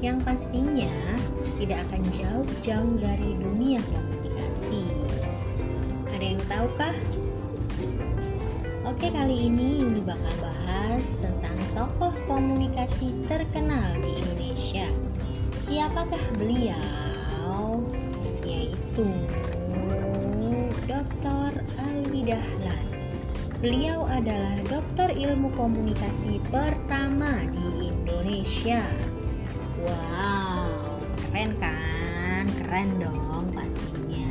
Yang pastinya tidak akan jauh-jauh dari dunia komunikasi. Ada yang tahu kah? Oke, kali ini Yuni bakal bahas tentang tokoh komunikasi terkenal di Indonesia. Siapakah beliau? Yaitu Dr. Alwi Dahlan. Beliau adalah dokter ilmu komunikasi pertama di Indonesia. Wow, keren kan? Keren dong pastinya.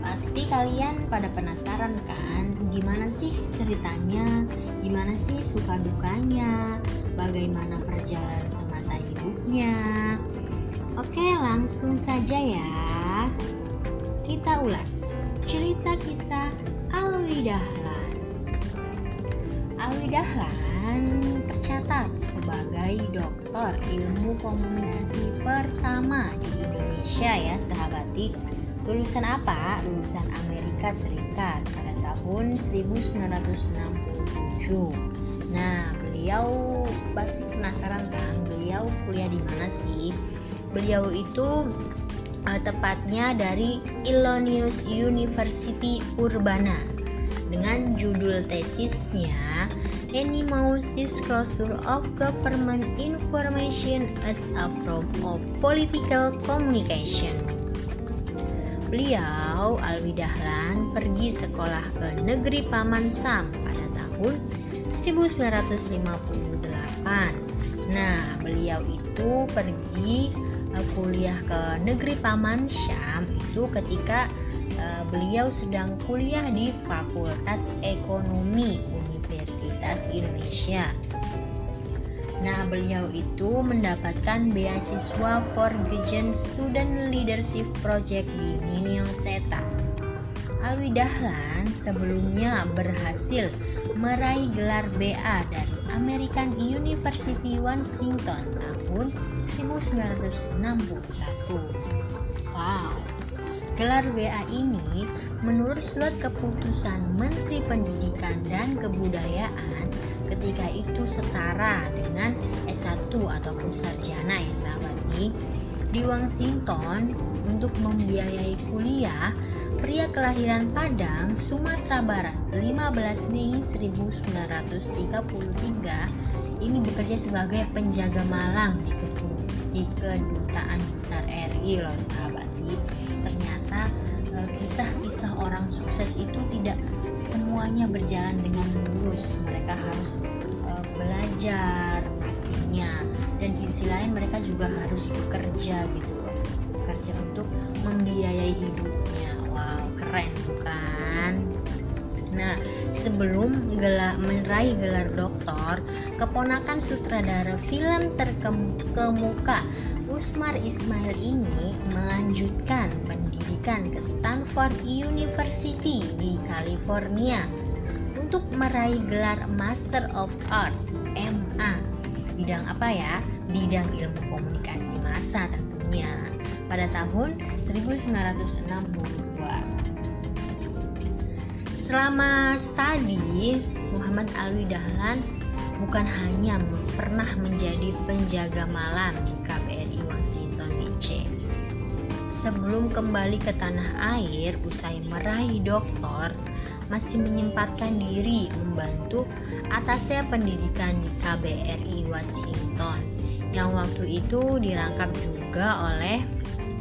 Pasti kalian pada penasaran kan gimana sih ceritanya, gimana sih suka dukanya, bagaimana perjalanan semasa hidupnya. Oke, langsung saja ya. Kita ulas cerita kisah Alwi Dahlan. Alwi Dahlan tercatat sebagai doktor ilmu komunikasi pertama di Indonesia ya sahabati lulusan apa? lulusan Amerika Serikat pada tahun 1967 nah beliau pasti penasaran kan? Beliau kuliah di mana sih? Beliau itu uh, tepatnya dari Illinois University Urbana. Dengan judul tesisnya Animals Disclosure of Government Information as a Form of Political Communication Beliau, Alwi Dahlan, pergi sekolah ke negeri Paman Sam pada tahun 1958. Nah, beliau itu pergi uh, kuliah ke negeri Paman Syam itu ketika uh, beliau sedang kuliah di Fakultas Ekonomi Universitas Indonesia. Nah, beliau itu mendapatkan beasiswa for Graduate Student Leadership Project di Minnesota. Alwi Dahlan sebelumnya berhasil meraih gelar BA dari American University Washington tahun 1961. Wow. Gelar BA ini menurut surat keputusan Menteri Pendidikan dan Kebudayaan ketika itu setara dengan S1 ataupun sarjana ya sahabat nih. Di Washington untuk membiayai kuliah pria kelahiran Padang, Sumatera Barat 15 Mei 1933 ini bekerja sebagai penjaga malang di, kedutaan besar RI loh sahabat kisah-kisah orang sukses itu tidak semuanya berjalan dengan mulus. Mereka harus uh, belajar pastinya. Dan di sisi lain mereka juga harus bekerja gitu loh. Bekerja untuk membiayai hidupnya. Wow keren bukan nah sebelum gelar meraih gelar doktor keponakan sutradara film terkemuka Usmar Ismail ini melanjutkan ke Stanford University di California untuk meraih gelar Master of Arts MA. Bidang apa ya? Bidang ilmu komunikasi massa tentunya pada tahun 1962. Selama studi, Muhammad Alwi Dahlan bukan hanya pernah menjadi penjaga malam di KBRI Washington DC. Sebelum kembali ke tanah air usai meraih doktor, masih menyempatkan diri membantu atasnya pendidikan di KBRI Washington yang waktu itu dirangkap juga oleh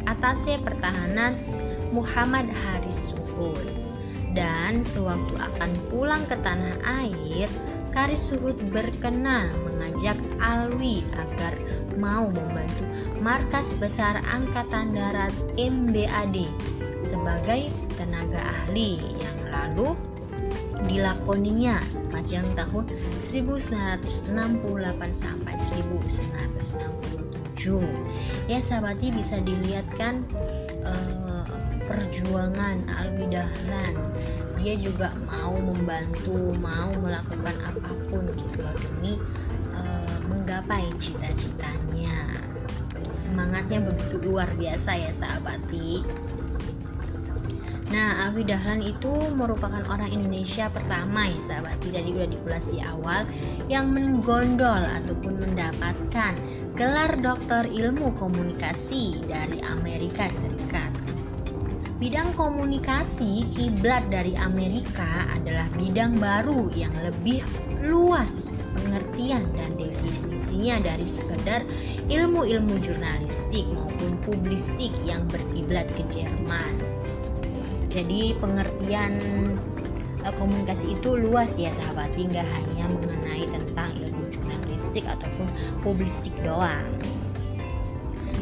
atasnya pertahanan Muhammad Haris Suhud. Dan sewaktu akan pulang ke tanah air, Karis Suhud berkenan mengajak Alwi agar mau membantu markas besar Angkatan Darat MBAD sebagai tenaga ahli yang lalu dilakoninya sepanjang tahun 1968 sampai 1967. Ya sahabati bisa dilihat kan uh, perjuangan Alwi Dahlan dia juga mau membantu mau melakukan apa pun gitu loh demi uh, menggapai cita-citanya. Semangatnya begitu luar biasa ya sahabati. Nah, Alwi Dahlan itu merupakan orang Indonesia pertama ya sahabat, tadi udah dikulas di awal yang menggondol ataupun mendapatkan gelar doktor ilmu komunikasi dari Amerika Serikat. Bidang komunikasi kiblat dari Amerika adalah bidang baru yang lebih luas pengertian dan definisinya dari sekedar ilmu-ilmu jurnalistik maupun publistik yang berkiblat ke Jerman. Jadi pengertian uh, komunikasi itu luas ya sahabat. Nggak hanya mengenai tentang ilmu jurnalistik ataupun publistik doang.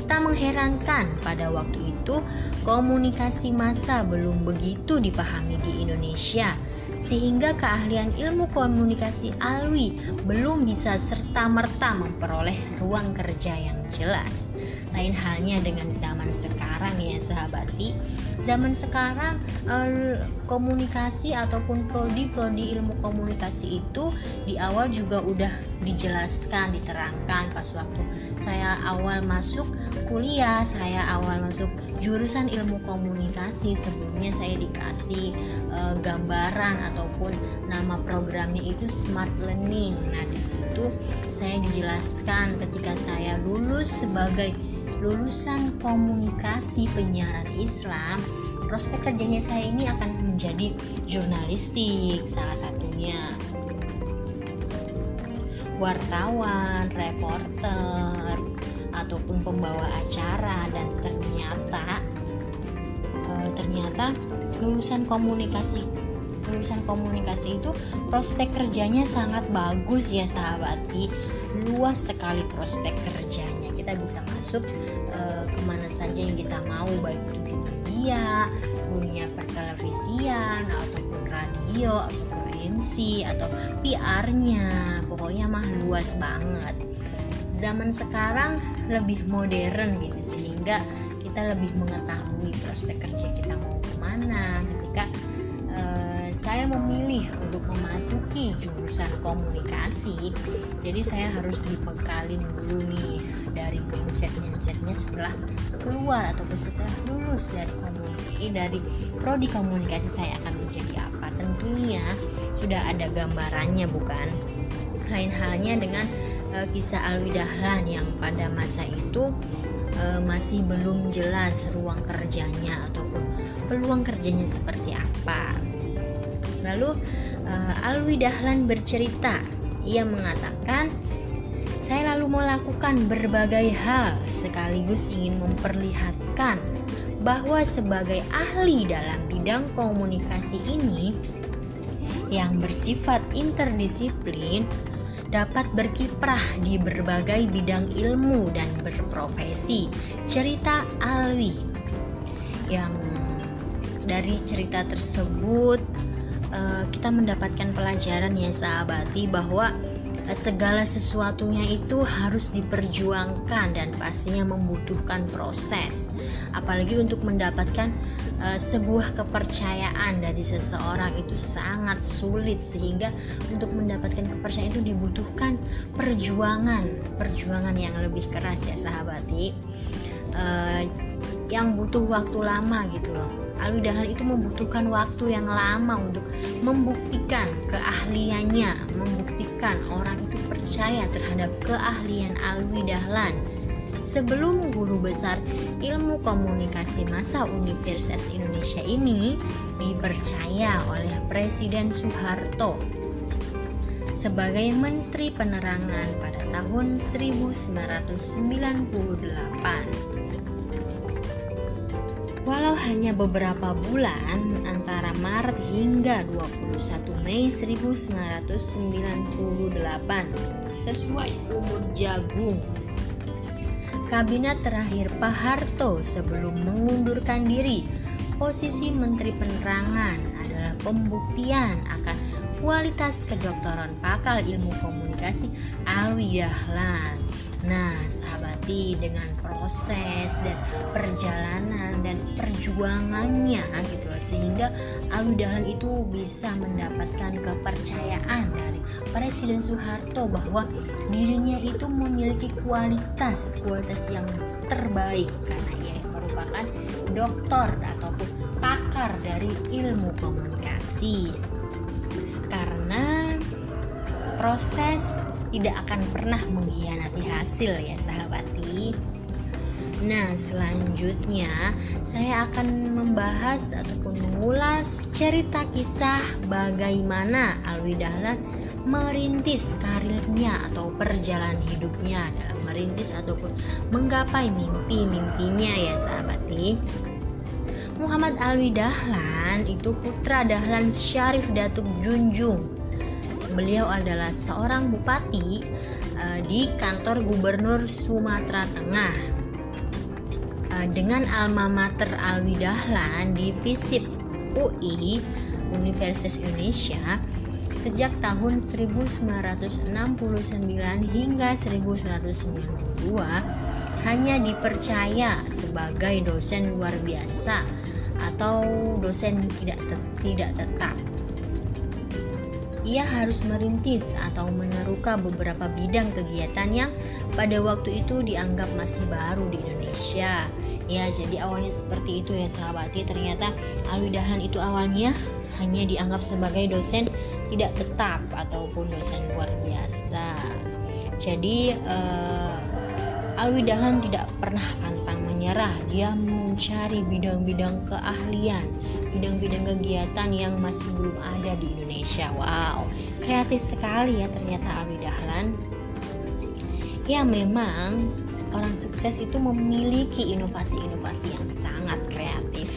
Tak mengherankan pada waktu itu komunikasi massa belum begitu dipahami di Indonesia sehingga keahlian ilmu komunikasi Alwi belum bisa serta-merta memperoleh ruang kerja yang jelas. Lain halnya dengan zaman sekarang ya sahabati. Zaman sekarang eh, komunikasi ataupun prodi-prodi ilmu komunikasi itu di awal juga udah dijelaskan, diterangkan pas waktu saya awal masuk kuliah, saya awal masuk jurusan ilmu komunikasi. Sebelumnya saya dikasih eh, gambaran ataupun nama programnya itu Smart Learning. Nah, di situ saya dijelaskan ketika saya lulus sebagai lulusan komunikasi penyiaran Islam prospek kerjanya saya ini akan menjadi jurnalistik salah satunya wartawan, reporter ataupun pembawa acara dan ternyata e, ternyata lulusan komunikasi lulusan komunikasi itu prospek kerjanya sangat bagus ya sahabati luas sekali prospek kerjanya. Kita bisa masuk e, ke mana saja yang kita mau baik itu di media dunia pertelevisian ataupun radio ataupun MC atau PR-nya pokoknya mah luas banget zaman sekarang lebih modern gitu sehingga kita lebih mengetahui prospek kerja kita mau ke mana. Ketika saya memilih untuk memasuki jurusan komunikasi jadi saya harus dibekalin dulu nih dari mindset-mindsetnya setelah keluar ataupun setelah lulus dari komunikasi dari prodi komunikasi saya akan menjadi apa. Tentunya sudah ada gambarannya bukan? Lain halnya dengan uh, kisah Alwi Dahlan yang pada masa itu uh, masih belum jelas ruang kerjanya ataupun peluang kerjanya seperti apa. Lalu uh, Alwi Dahlan bercerita, ia mengatakan, saya lalu melakukan berbagai hal sekaligus ingin memperlihatkan bahwa sebagai ahli dalam bidang komunikasi ini yang bersifat interdisiplin dapat berkiprah di berbagai bidang ilmu dan berprofesi. Cerita Alwi yang dari cerita tersebut Eh, kita mendapatkan pelajaran ya sahabati bahwa eh, segala sesuatunya itu harus diperjuangkan dan pastinya membutuhkan proses apalagi untuk mendapatkan uh, sebuah kepercayaan dari seseorang itu sangat sulit sehingga untuk mendapatkan kepercayaan itu dibutuhkan perjuangan perjuangan yang lebih keras ya sahabati uh, yang butuh waktu lama gitu loh Alwi Dahlan itu membutuhkan waktu yang lama untuk membuktikan keahliannya, membuktikan orang itu percaya terhadap keahlian Alwi Dahlan. Sebelum guru besar ilmu komunikasi masa Universitas Indonesia ini dipercaya oleh Presiden Soeharto sebagai Menteri Penerangan pada tahun 1998. Walau hanya beberapa bulan antara Maret hingga 21 Mei 1998 sesuai umur jagung. Kabinet terakhir Pak Harto sebelum mengundurkan diri. Posisi Menteri Penerangan adalah pembuktian akan kualitas kedokteran pakal ilmu komunikasi Alwi Dahlan Nah, sahabati dengan proses dan perjalanan dan perjuangannya gitu loh. Sehingga Alwi Dahlan itu bisa mendapatkan kepercayaan dari Presiden Soeharto bahwa dirinya itu memiliki kualitas kualitas yang terbaik karena ia merupakan doktor ataupun pakar dari ilmu komunikasi. Karena proses tidak akan pernah mengkhianati hasil ya sahabati. Nah, selanjutnya saya akan membahas ataupun mengulas cerita kisah bagaimana Alwi Dahlan merintis karirnya atau perjalanan hidupnya dalam merintis ataupun menggapai mimpi-mimpinya ya sahabati. Muhammad Alwi Dahlan itu putra Dahlan Syarif Datuk Junjung Beliau adalah seorang bupati uh, di kantor gubernur Sumatera Tengah. Uh, dengan alma mater Alwi Dahlan di FISIP UI Universitas Indonesia sejak tahun 1969 hingga 1992 hanya dipercaya sebagai dosen luar biasa atau dosen tidak tidak tetap ia harus merintis atau meneruka beberapa bidang kegiatan yang pada waktu itu dianggap masih baru di Indonesia. Ya, jadi awalnya seperti itu ya sahabati. Ternyata Alwi Dahlan itu awalnya hanya dianggap sebagai dosen tidak tetap ataupun dosen luar biasa. Jadi uh, Alwi Dahlan tidak pernah pantang menyerah. Dia mencari bidang-bidang keahlian bidang-bidang kegiatan yang masih belum ada di Indonesia. Wow, kreatif sekali ya ternyata Alwi Dahlan. Ya memang orang sukses itu memiliki inovasi-inovasi yang sangat kreatif.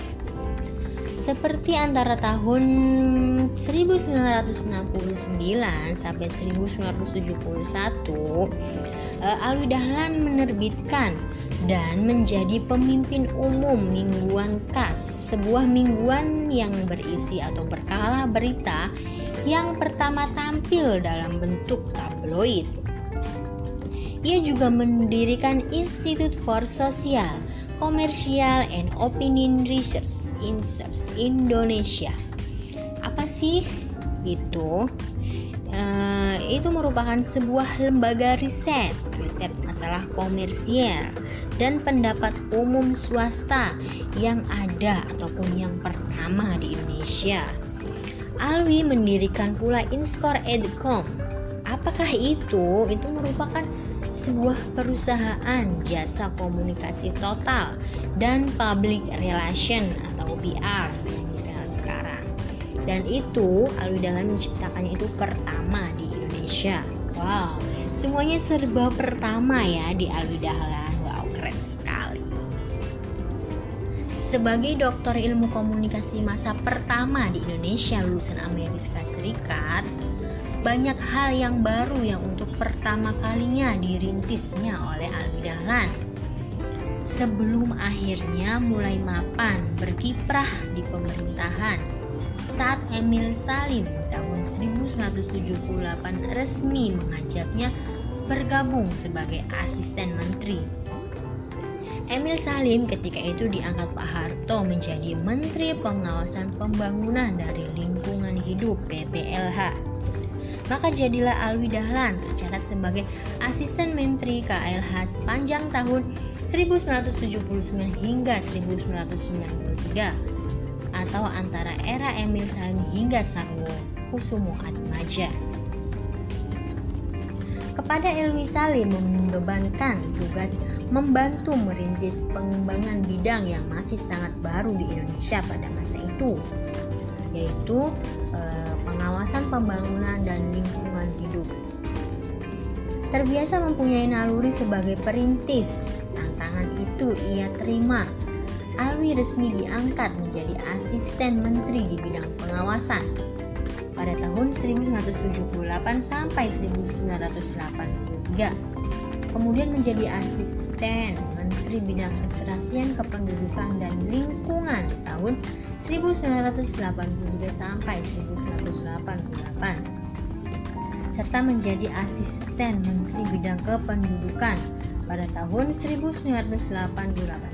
Seperti antara tahun 1969 sampai 1971, eh, Alwi Dahlan menerbitkan dan menjadi pemimpin umum mingguan KAS, sebuah mingguan yang berisi atau berkala berita yang pertama tampil dalam bentuk tabloid. Ia juga mendirikan Institute for Social, Commercial and Opinion Research Research Indonesia. Apa sih itu? Uh, itu merupakan sebuah lembaga riset, riset masalah komersial dan pendapat umum swasta yang ada ataupun yang pertama di Indonesia. Alwi mendirikan pula Inskor Edcom. Apakah itu? Itu merupakan sebuah perusahaan jasa komunikasi total dan public relation atau PR. Dan itu Alwi menciptakannya itu pertama di Indonesia. Wow, semuanya serba pertama ya di Alwi Dahlan keren sekali. Sebagai dokter ilmu komunikasi masa pertama di Indonesia lulusan Amerika Serikat, banyak hal yang baru yang untuk pertama kalinya dirintisnya oleh Alwi Dahlan. Sebelum akhirnya mulai mapan berkiprah di pemerintahan saat Emil Salim tahun 1978 resmi mengajaknya bergabung sebagai asisten menteri Emil Salim ketika itu diangkat Pak Harto menjadi Menteri Pengawasan Pembangunan dari Lingkungan Hidup PPLH. Maka jadilah Alwi Dahlan tercatat sebagai Asisten Menteri KLH sepanjang tahun 1979 hingga 1993 atau antara era Emil Salim hingga Sarwo Kusumo Atmaja. Kepada Elwi Salim membebankan tugas membantu merintis pengembangan bidang yang masih sangat baru di Indonesia pada masa itu, yaitu eh, pengawasan pembangunan dan lingkungan hidup. Terbiasa mempunyai naluri sebagai perintis, tantangan itu ia terima. Alwi resmi diangkat menjadi asisten menteri di bidang pengawasan pada tahun 1978 sampai 1983. Kemudian menjadi asisten Menteri Bidang Keserasian Kependudukan dan Lingkungan tahun 1983 sampai 1988. serta menjadi asisten Menteri Bidang Kependudukan pada tahun 1988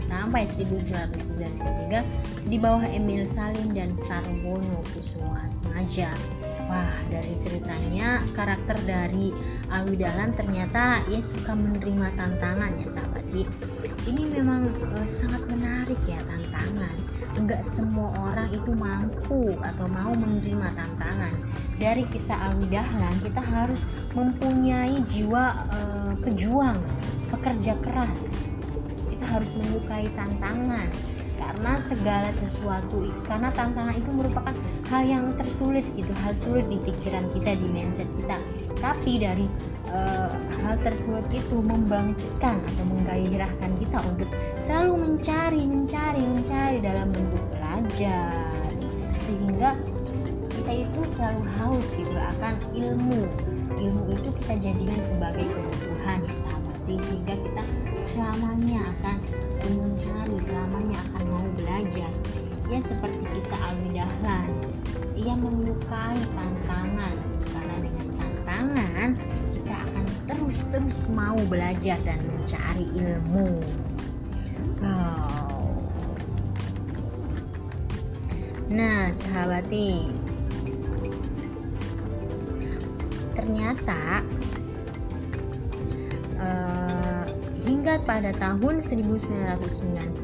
sampai 1993 di bawah Emil Salim dan Sarwono Kusumo Atmaja. Wah, dari ceritanya karakter dari Alwi Dahlan ternyata ia suka menerima tantangan ya sahabat. Ini memang uh, sangat menarik ya tantangan. Enggak semua orang itu mampu atau mau menerima tantangan. Dari kisah Alwi Dahlan kita harus mempunyai jiwa uh, pejuang pekerja keras. Kita harus menyukai tantangan karena segala sesuatu karena tantangan itu merupakan hal yang tersulit gitu hal sulit di pikiran kita di mindset kita. Tapi dari uh, hal tersulit itu membangkitkan atau menggairahkan kita untuk selalu mencari mencari mencari dalam bentuk belajar. Sehingga kita itu selalu haus gitu akan ilmu. Ilmu itu kita jadikan sebagai kebutuhan ya sahabat hati sehingga kita selamanya akan mencari selamanya akan mau belajar. Ya seperti kisah Alwi Dahlan ia menyukai tantangan karena dengan tantangan kita akan terus-terus mau belajar dan mencari ilmu. Wow. nah sahabati ternyata pada tahun 1990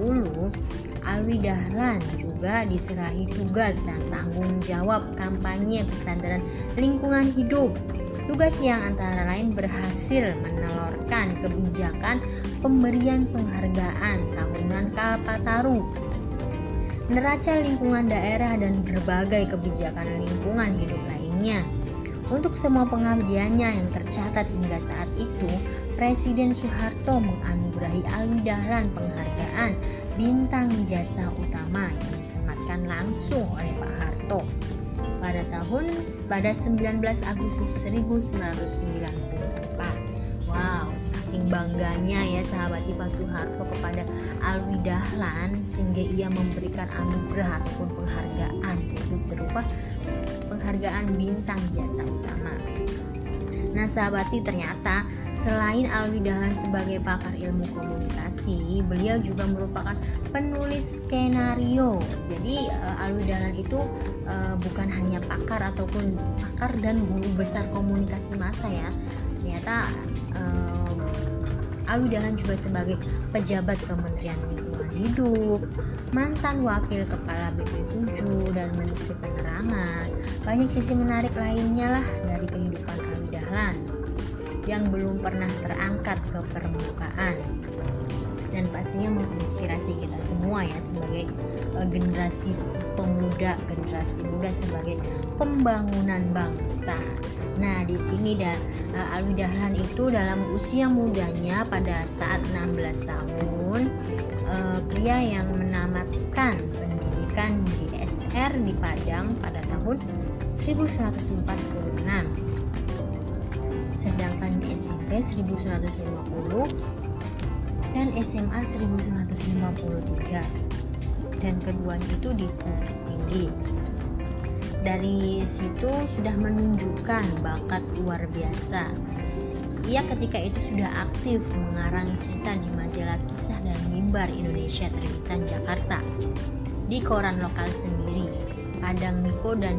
Alwi Dahlan juga diserahi tugas dan tanggung jawab kampanye kesadaran lingkungan hidup. Tugas yang antara lain berhasil menelorkan kebijakan pemberian penghargaan tahunan Kalpataru, neraca lingkungan daerah dan berbagai kebijakan lingkungan hidup lainnya. Untuk semua pengabdiannya yang tercatat hingga saat itu, Presiden Soeharto menganugerahi Alwi Dahlan penghargaan Bintang Jasa Utama yang disematkan langsung oleh Pak Harto pada tahun pada 19 Agustus 1994. Wow, saking bangganya ya sahabat Pak Soeharto kepada Alwi Dahlan sehingga ia memberikan anugerah ataupun penghargaan itu berupa penghargaan bintang jasa utama. Nah sahabati ternyata selain Alwi Dahlan sebagai pakar ilmu komunikasi, beliau juga merupakan penulis skenario. Jadi uh, Alwi Dahlan itu uh, bukan hanya pakar ataupun pakar dan guru besar komunikasi massa ya. Ternyata uh, Alwi Dahlan juga sebagai pejabat Kementerian Lingkungan Hidup, mantan wakil kepala BP7 dan Menteri Penerangan. Banyak sisi menarik lainnya lah dari kehidupan yang belum pernah terangkat ke permukaan dan pastinya menginspirasi kita semua ya sebagai uh, generasi pemuda generasi muda sebagai pembangunan bangsa. Nah di sini dan uh, Alwi Dahlan itu dalam usia mudanya pada saat 16 tahun uh, pria yang menamatkan pendidikan di SR di Padang pada tahun 1946 sedangkan di SMP 1950 dan SMA 1953 dan keduanya itu di Bukit Tinggi. Dari situ sudah menunjukkan bakat luar biasa. Ia ketika itu sudah aktif mengarang cerita di majalah kisah dan mimbar Indonesia terbitan Jakarta. Di koran lokal sendiri Padang Niko dan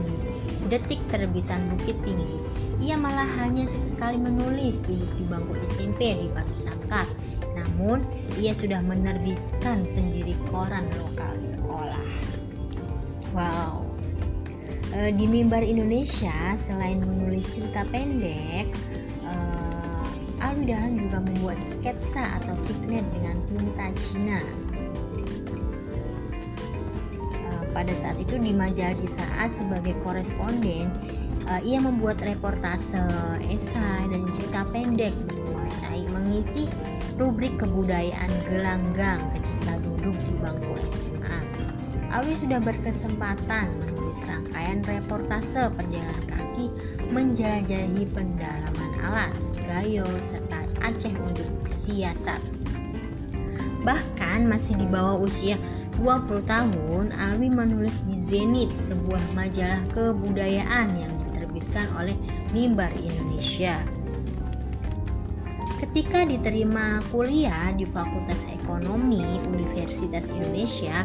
Detik terbitan Bukit Tinggi ia malah hanya sesekali menulis di, di bangku SMP di Batu Sangkar. Namun, ia sudah menerbitkan sendiri koran lokal sekolah. Wow. E, di mimbar Indonesia, selain menulis cerita pendek, e, Alwi Dahlan juga membuat sketsa atau pigment dengan tinta Cina. Pada saat itu di majalah saat sebagai koresponden uh, ia membuat reportase, esai, dan cerita pendek menguasai mengisi rubrik kebudayaan gelanggang ketika duduk di bangku SMA. Awi sudah berkesempatan menulis rangkaian reportase perjalanan kaki menjelajahi pendalaman alas, gayo, serta Aceh untuk siasat. Bahkan masih di bawah usia 20 tahun, Alwi menulis di Zenit, sebuah majalah kebudayaan yang diterbitkan oleh mimbar Indonesia. Ketika diterima kuliah di Fakultas Ekonomi Universitas Indonesia,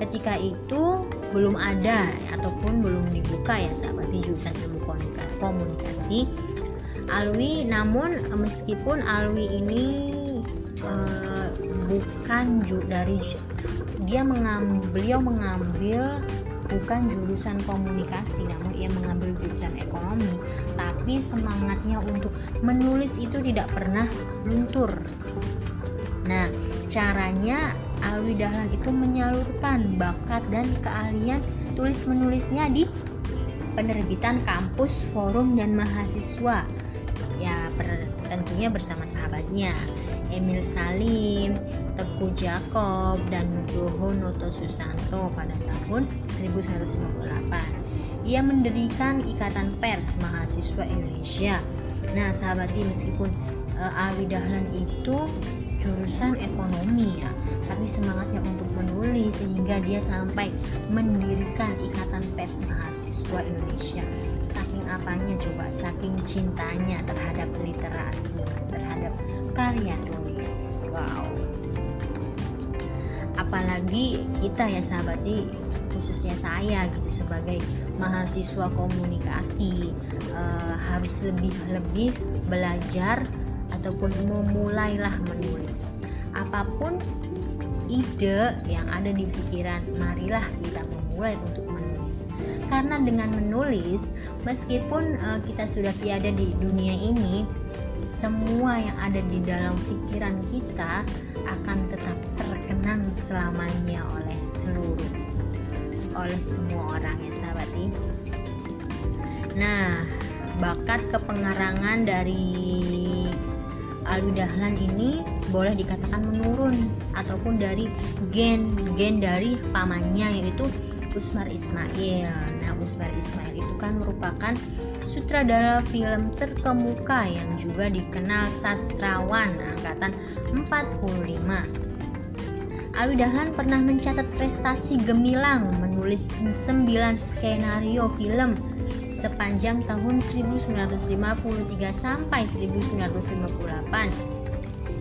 ketika itu belum ada ataupun belum dibuka ya sahabat di jurusan ilmu komunikasi Alwi namun meskipun Alwi ini uh, bukan ju dari dia mengambil beliau mengambil bukan jurusan komunikasi namun ia mengambil jurusan ekonomi. Tapi semangatnya untuk menulis itu tidak pernah luntur. Nah caranya Alwi Dahlan itu menyalurkan bakat dan keahlian tulis menulisnya di penerbitan kampus, forum, dan mahasiswa. Ya per, tentunya bersama sahabatnya. Emil Salim, Teguh Jakob, dan Nugroho Noto Susanto pada tahun 1958. Ia mendirikan Ikatan Pers Mahasiswa Indonesia. Nah, sahabati meskipun uh, Alwi Dahlan itu jurusan ekonomi ya, tapi semangatnya untuk menulis sehingga dia sampai mendirikan Ikatan Pers Mahasiswa Indonesia saking apanya coba saking cintanya terhadap literasi terhadap karya tulis wow apalagi kita ya sahabat khususnya saya gitu sebagai mahasiswa komunikasi uh, harus lebih lebih belajar ataupun memulailah menulis. Apa pun ide yang ada di pikiran marilah kita memulai untuk menulis. Karena dengan menulis meskipun uh, kita sudah tiada di dunia ini semua yang ada di dalam pikiran kita akan tetap terkenang selamanya oleh seluruh oleh semua orang ya sahabati nah bakat kepengarangan dari Alwi Dahlan ini boleh dikatakan menurun ataupun dari gen gen dari pamannya yaitu Usmar Ismail. Nah, Usmar Ismail itu kan merupakan sutradara film terkemuka yang juga dikenal sastrawan angkatan 45. Alwi Dahlan pernah mencatat prestasi gemilang menulis 9 skenario film sepanjang tahun 1953 sampai 1958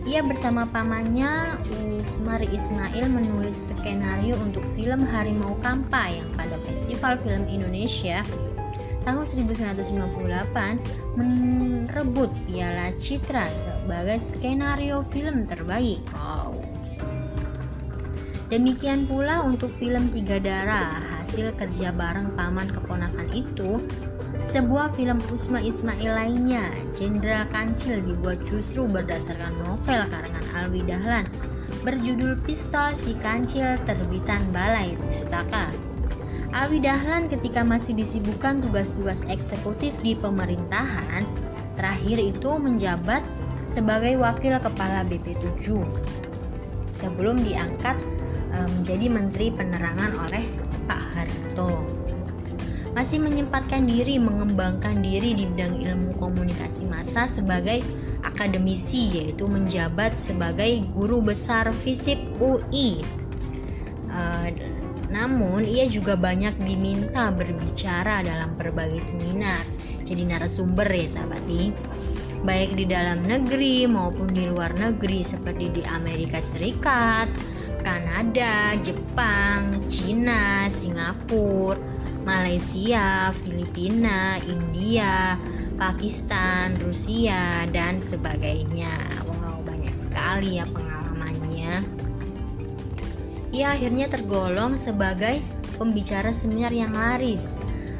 ia bersama pamannya Usmar Ismail menulis skenario untuk film Harimau Kampa yang pada Festival Film Indonesia tahun 1958 merebut Piala Citra sebagai skenario film terbaik. Wow. Demikian pula untuk film Tiga Darah, hasil kerja bareng paman keponakan itu sebuah film Usma Ismail lainnya, Jenderal Kancil dibuat justru berdasarkan novel karangan Alwi Dahlan berjudul Pistol Si Kancil terbitan Balai Pustaka. Alwi Dahlan ketika masih disibukkan tugas-tugas eksekutif di pemerintahan, terakhir itu menjabat sebagai wakil kepala BP7 sebelum diangkat menjadi Menteri Penerangan oleh Pak Harto. Masih menyempatkan diri mengembangkan diri di bidang ilmu komunikasi massa sebagai akademisi yaitu menjabat sebagai guru besar FISIP UI. Uh, eh, namun ia juga banyak diminta berbicara dalam berbagai seminar. Jadi narasumber ya sahabati baik di dalam negeri maupun di luar negeri seperti di Amerika Serikat, Kanada, Jepang, Cina, Singapura, Malaysia, Filipina, India, Pakistan, Rusia, dan sebagainya. Wow, banyak sekali ya pengalamannya. Ia akhirnya tergolong sebagai pembicara seminar yang laris.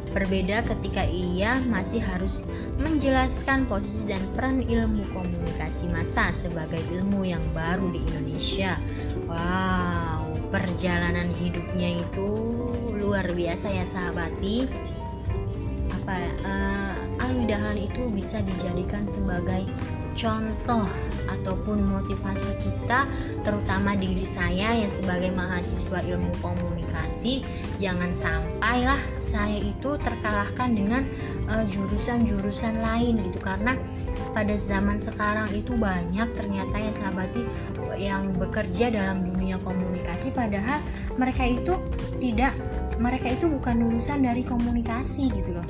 Berbeda ketika ia masih harus menjelaskan posisi dan peran ilmu komunikasi massa sebagai ilmu yang baru di Indonesia. Wow, perjalanan hidupnya itu luar biasa ya sahabati apa uh, Alwi Dahlan itu bisa dijadikan sebagai contoh ataupun motivasi kita terutama diri saya ya sebagai mahasiswa ilmu komunikasi. Jangan sampailah saya itu terkalahkan dengan eh, jurusan-jurusan uh, lain gitu karena pada zaman sekarang itu banyak ternyata ya sahabati yang bekerja dalam dunia komunikasi padahal mereka itu tidak mereka itu bukan lulusan dari komunikasi gitu loh.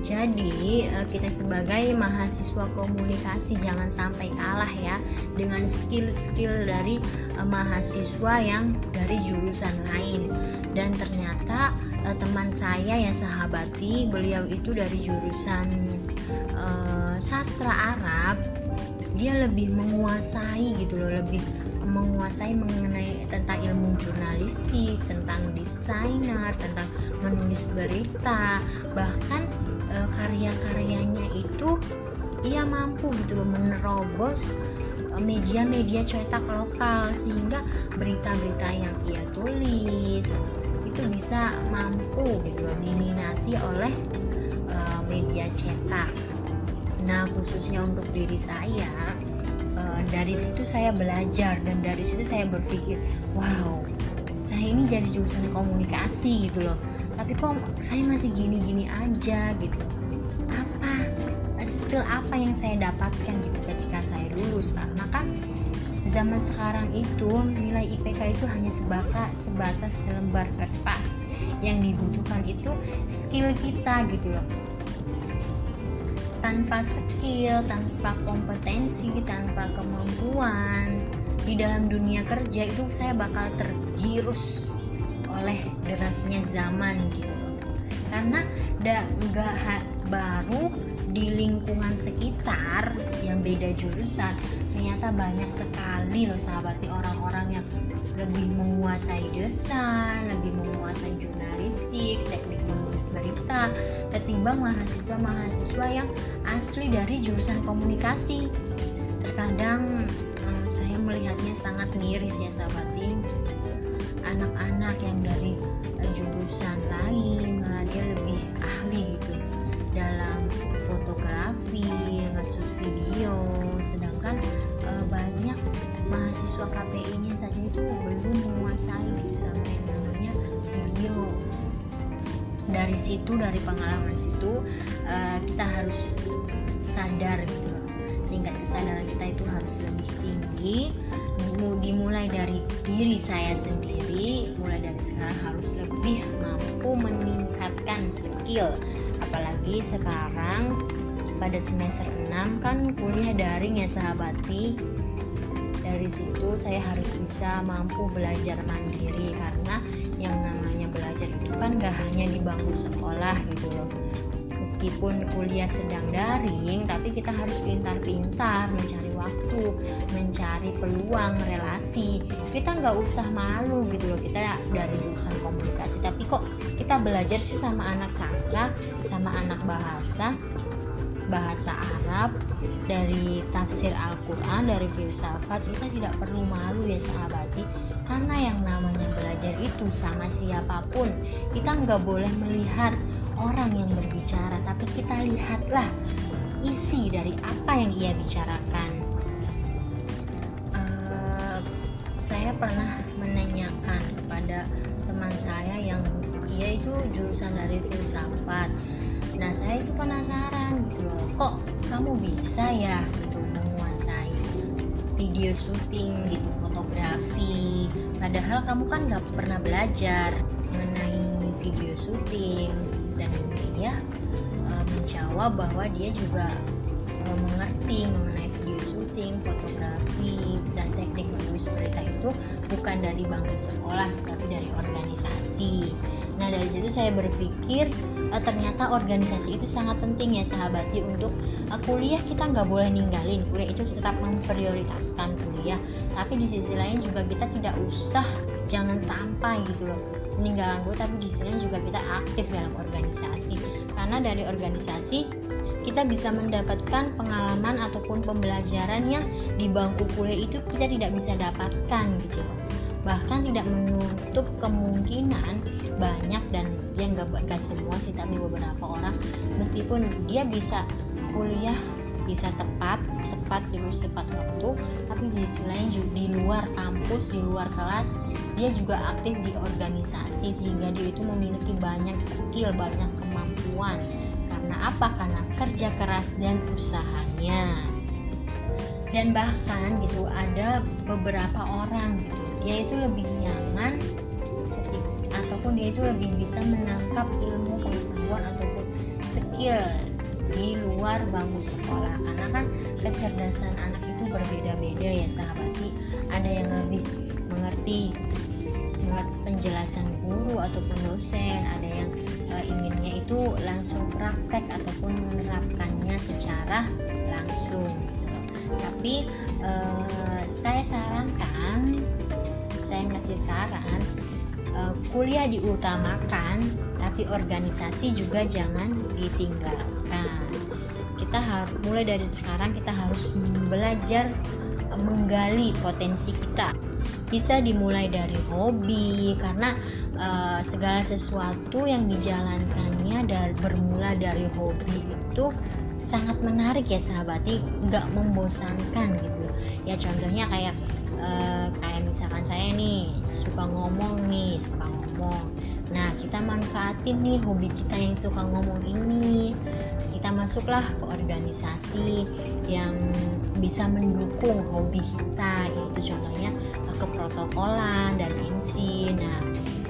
Jadi eh, kita sebagai mahasiswa komunikasi jangan sampai kalah ya dengan skill-skill dari eh, mahasiswa yang dari jurusan lain dan ternyata uh, teman saya yang sahabati beliau itu dari jurusan uh, sastra Arab dia lebih menguasai gitu loh lebih menguasai mengenai tentang ilmu jurnalistik, tentang desainer, tentang menulis berita, bahkan e, karya-karyanya itu ia mampu gitu loh menerobos media-media cetak lokal sehingga berita-berita yang ia tulis itu bisa mampu gitu loh diminati oleh uh, media cetak. Nah, khususnya untuk diri saya uh, dari situ saya belajar dan dari situ saya berpikir, wow, saya ini jadi jurusan komunikasi gitu loh. Tapi kok saya masih gini-gini aja gitu. Apa skill apa yang saya dapatkan gitu ketika saya lulus karena kan zaman sekarang itu nilai IPK itu hanya sebatas sebatas selembar kertas. Yang dibutuhkan itu skill kita gitu loh. Tanpa skill, tanpa kompetensi, tanpa kemampuan di dalam dunia kerja itu saya bakal tergirus oleh derasnya zaman gitu karena nggak baru di lingkungan sekitar yang beda jurusan ternyata banyak sekali loh sahabat orang-orang yang lebih menguasai desain, lebih menguasai jurnalistik, teknik menulis berita ketimbang mahasiswa-mahasiswa yang asli dari jurusan komunikasi. Terkadang eh, saya melihatnya sangat miris ya sahabatin anak-anak Dari situ, dari pengalaman situ, e, kita harus sadar gitu. Tingkat kesadaran kita itu harus lebih tinggi. Dimulai dari diri saya sendiri mulai dari sekarang harus lebih mampu meningkatkan skill. Apalagi sekarang pada semester 6 kan kuliah daring ya sahabati dari situ saya harus bisa mampu belajar mandiri kan gak hanya di bangku sekolah gitu loh. Meskipun kuliah sedang daring tapi kita harus pintar-pintar mencari waktu mencari peluang relasi. Kita nggak usah malu gitu loh kita dari jurusan komunikasi. Tapi kok kita belajar sih sama anak sastra sama anak bahasa bahasa Arab dari tafsir Al-Quran dari filsafat. Kita tidak perlu malu ya sahabati karena yang namanya belajar itu sama siapa pun kita nggak boleh melihat orang yang berbicara, tapi kita lihatlah isi dari apa yang ia bicarakan. Uh, saya pernah menanyakan kepada teman saya yang ia itu jurusan dari filsafat. Nah, saya itu penasaran gitu loh, kok kamu bisa ya gitu menguasai video syuting gitu, fotografi. Padahal kamu kan nggak pernah belajar mengenai video syuting dan dia e, menjawab bahwa dia juga e, mengerti mengenai video syuting, fotografi dan teknik menulis berita itu bukan dari bangku sekolah tapi dari organisasi. Nah dari situ saya berpikir e, ternyata organisasi itu sangat penting ya sahabatnya untuk e, kuliah kita nggak boleh ninggalin. Kuliah itu tetap memprioritaskan kuliah. Tapi di sisi lain juga kita tidak usah jangan sampai gitu loh meninggalkan guru tapi di sini juga kita aktif dalam organisasi. Karena dari organisasi kita bisa mendapatkan pengalaman ataupun pembelajaran yang di bangku kuliah itu kita tidak bisa dapatkan gitu bahkan tidak menutup kemungkinan banyak dan yang gak, gak semua sih tapi beberapa orang meskipun dia bisa kuliah bisa tepat tepat lulus tepat waktu tapi di sisi lain di luar kampus di luar kelas dia juga aktif di organisasi sehingga dia itu memiliki banyak skill banyak kemampuan. Karena apa? Karena kerja keras dan usahanya. Dan bahkan gitu ada beberapa orang gitu dia itu lebih nyaman ataupun dia itu lebih bisa menangkap ilmu pengetahuan ataupun skill di luar bangku sekolah karena kan kecerdasan anak itu berbeda-beda ya sahabati ada yang lebih mengerti penjelasan guru ataupun dosen ada yang uh, inginnya itu langsung praktek ataupun menerapkannya secara langsung gitu. tapi uh, saya sarankan saya ngasih saran uh, kuliah diutamakan tapi organisasi juga jangan ditinggalkan. Kita harus mulai dari sekarang kita harus belajar menggali potensi kita. Bisa dimulai dari hobi karena uh, segala sesuatu yang dijalankannya dari bermula dari hobi itu sangat menarik ya sahabati nggak membosankan gitu. Ya contohnya kayak uh, kayak misalkan saya nih suka ngomong nih suka ngomong. Nah kita manfaatin nih hobi kita yang suka ngomong ini. Kita masuklah ke organisasi yang bisa mendukung hobi kita yaitu contohnya keprotokolan dan MC nah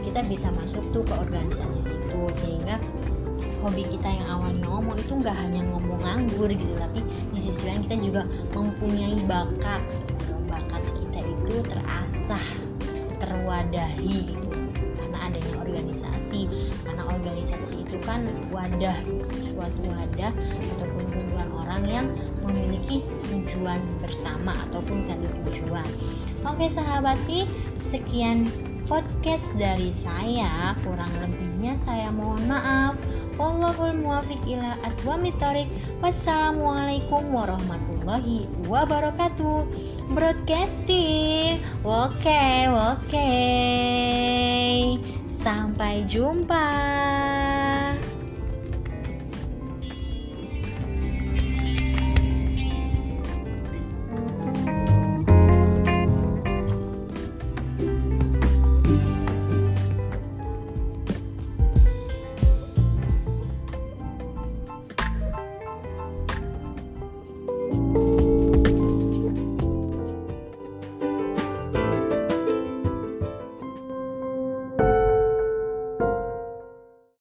kita bisa masuk tuh ke organisasi situ sehingga hobi kita yang awalnya ngomong itu nggak hanya ngomong nganggur gitu tapi di sisi lain kita juga mempunyai bakat gitu. bakat kita itu terasah terwadahi gitu. Adanya organisasi. Karena organisasi itu kan wadah suatu wadah ataupun kumpulan orang yang memiliki tujuan bersama ataupun satu tujuan. Oke sahabati sekian podcast dari saya. Kurang lebihnya saya mohon maaf Wallahul muwafiq ila aqwamit Wassalamualaikum warahmatullahi wabarakatuh. Broadcasting. Oke, oke. Sampai jumpa.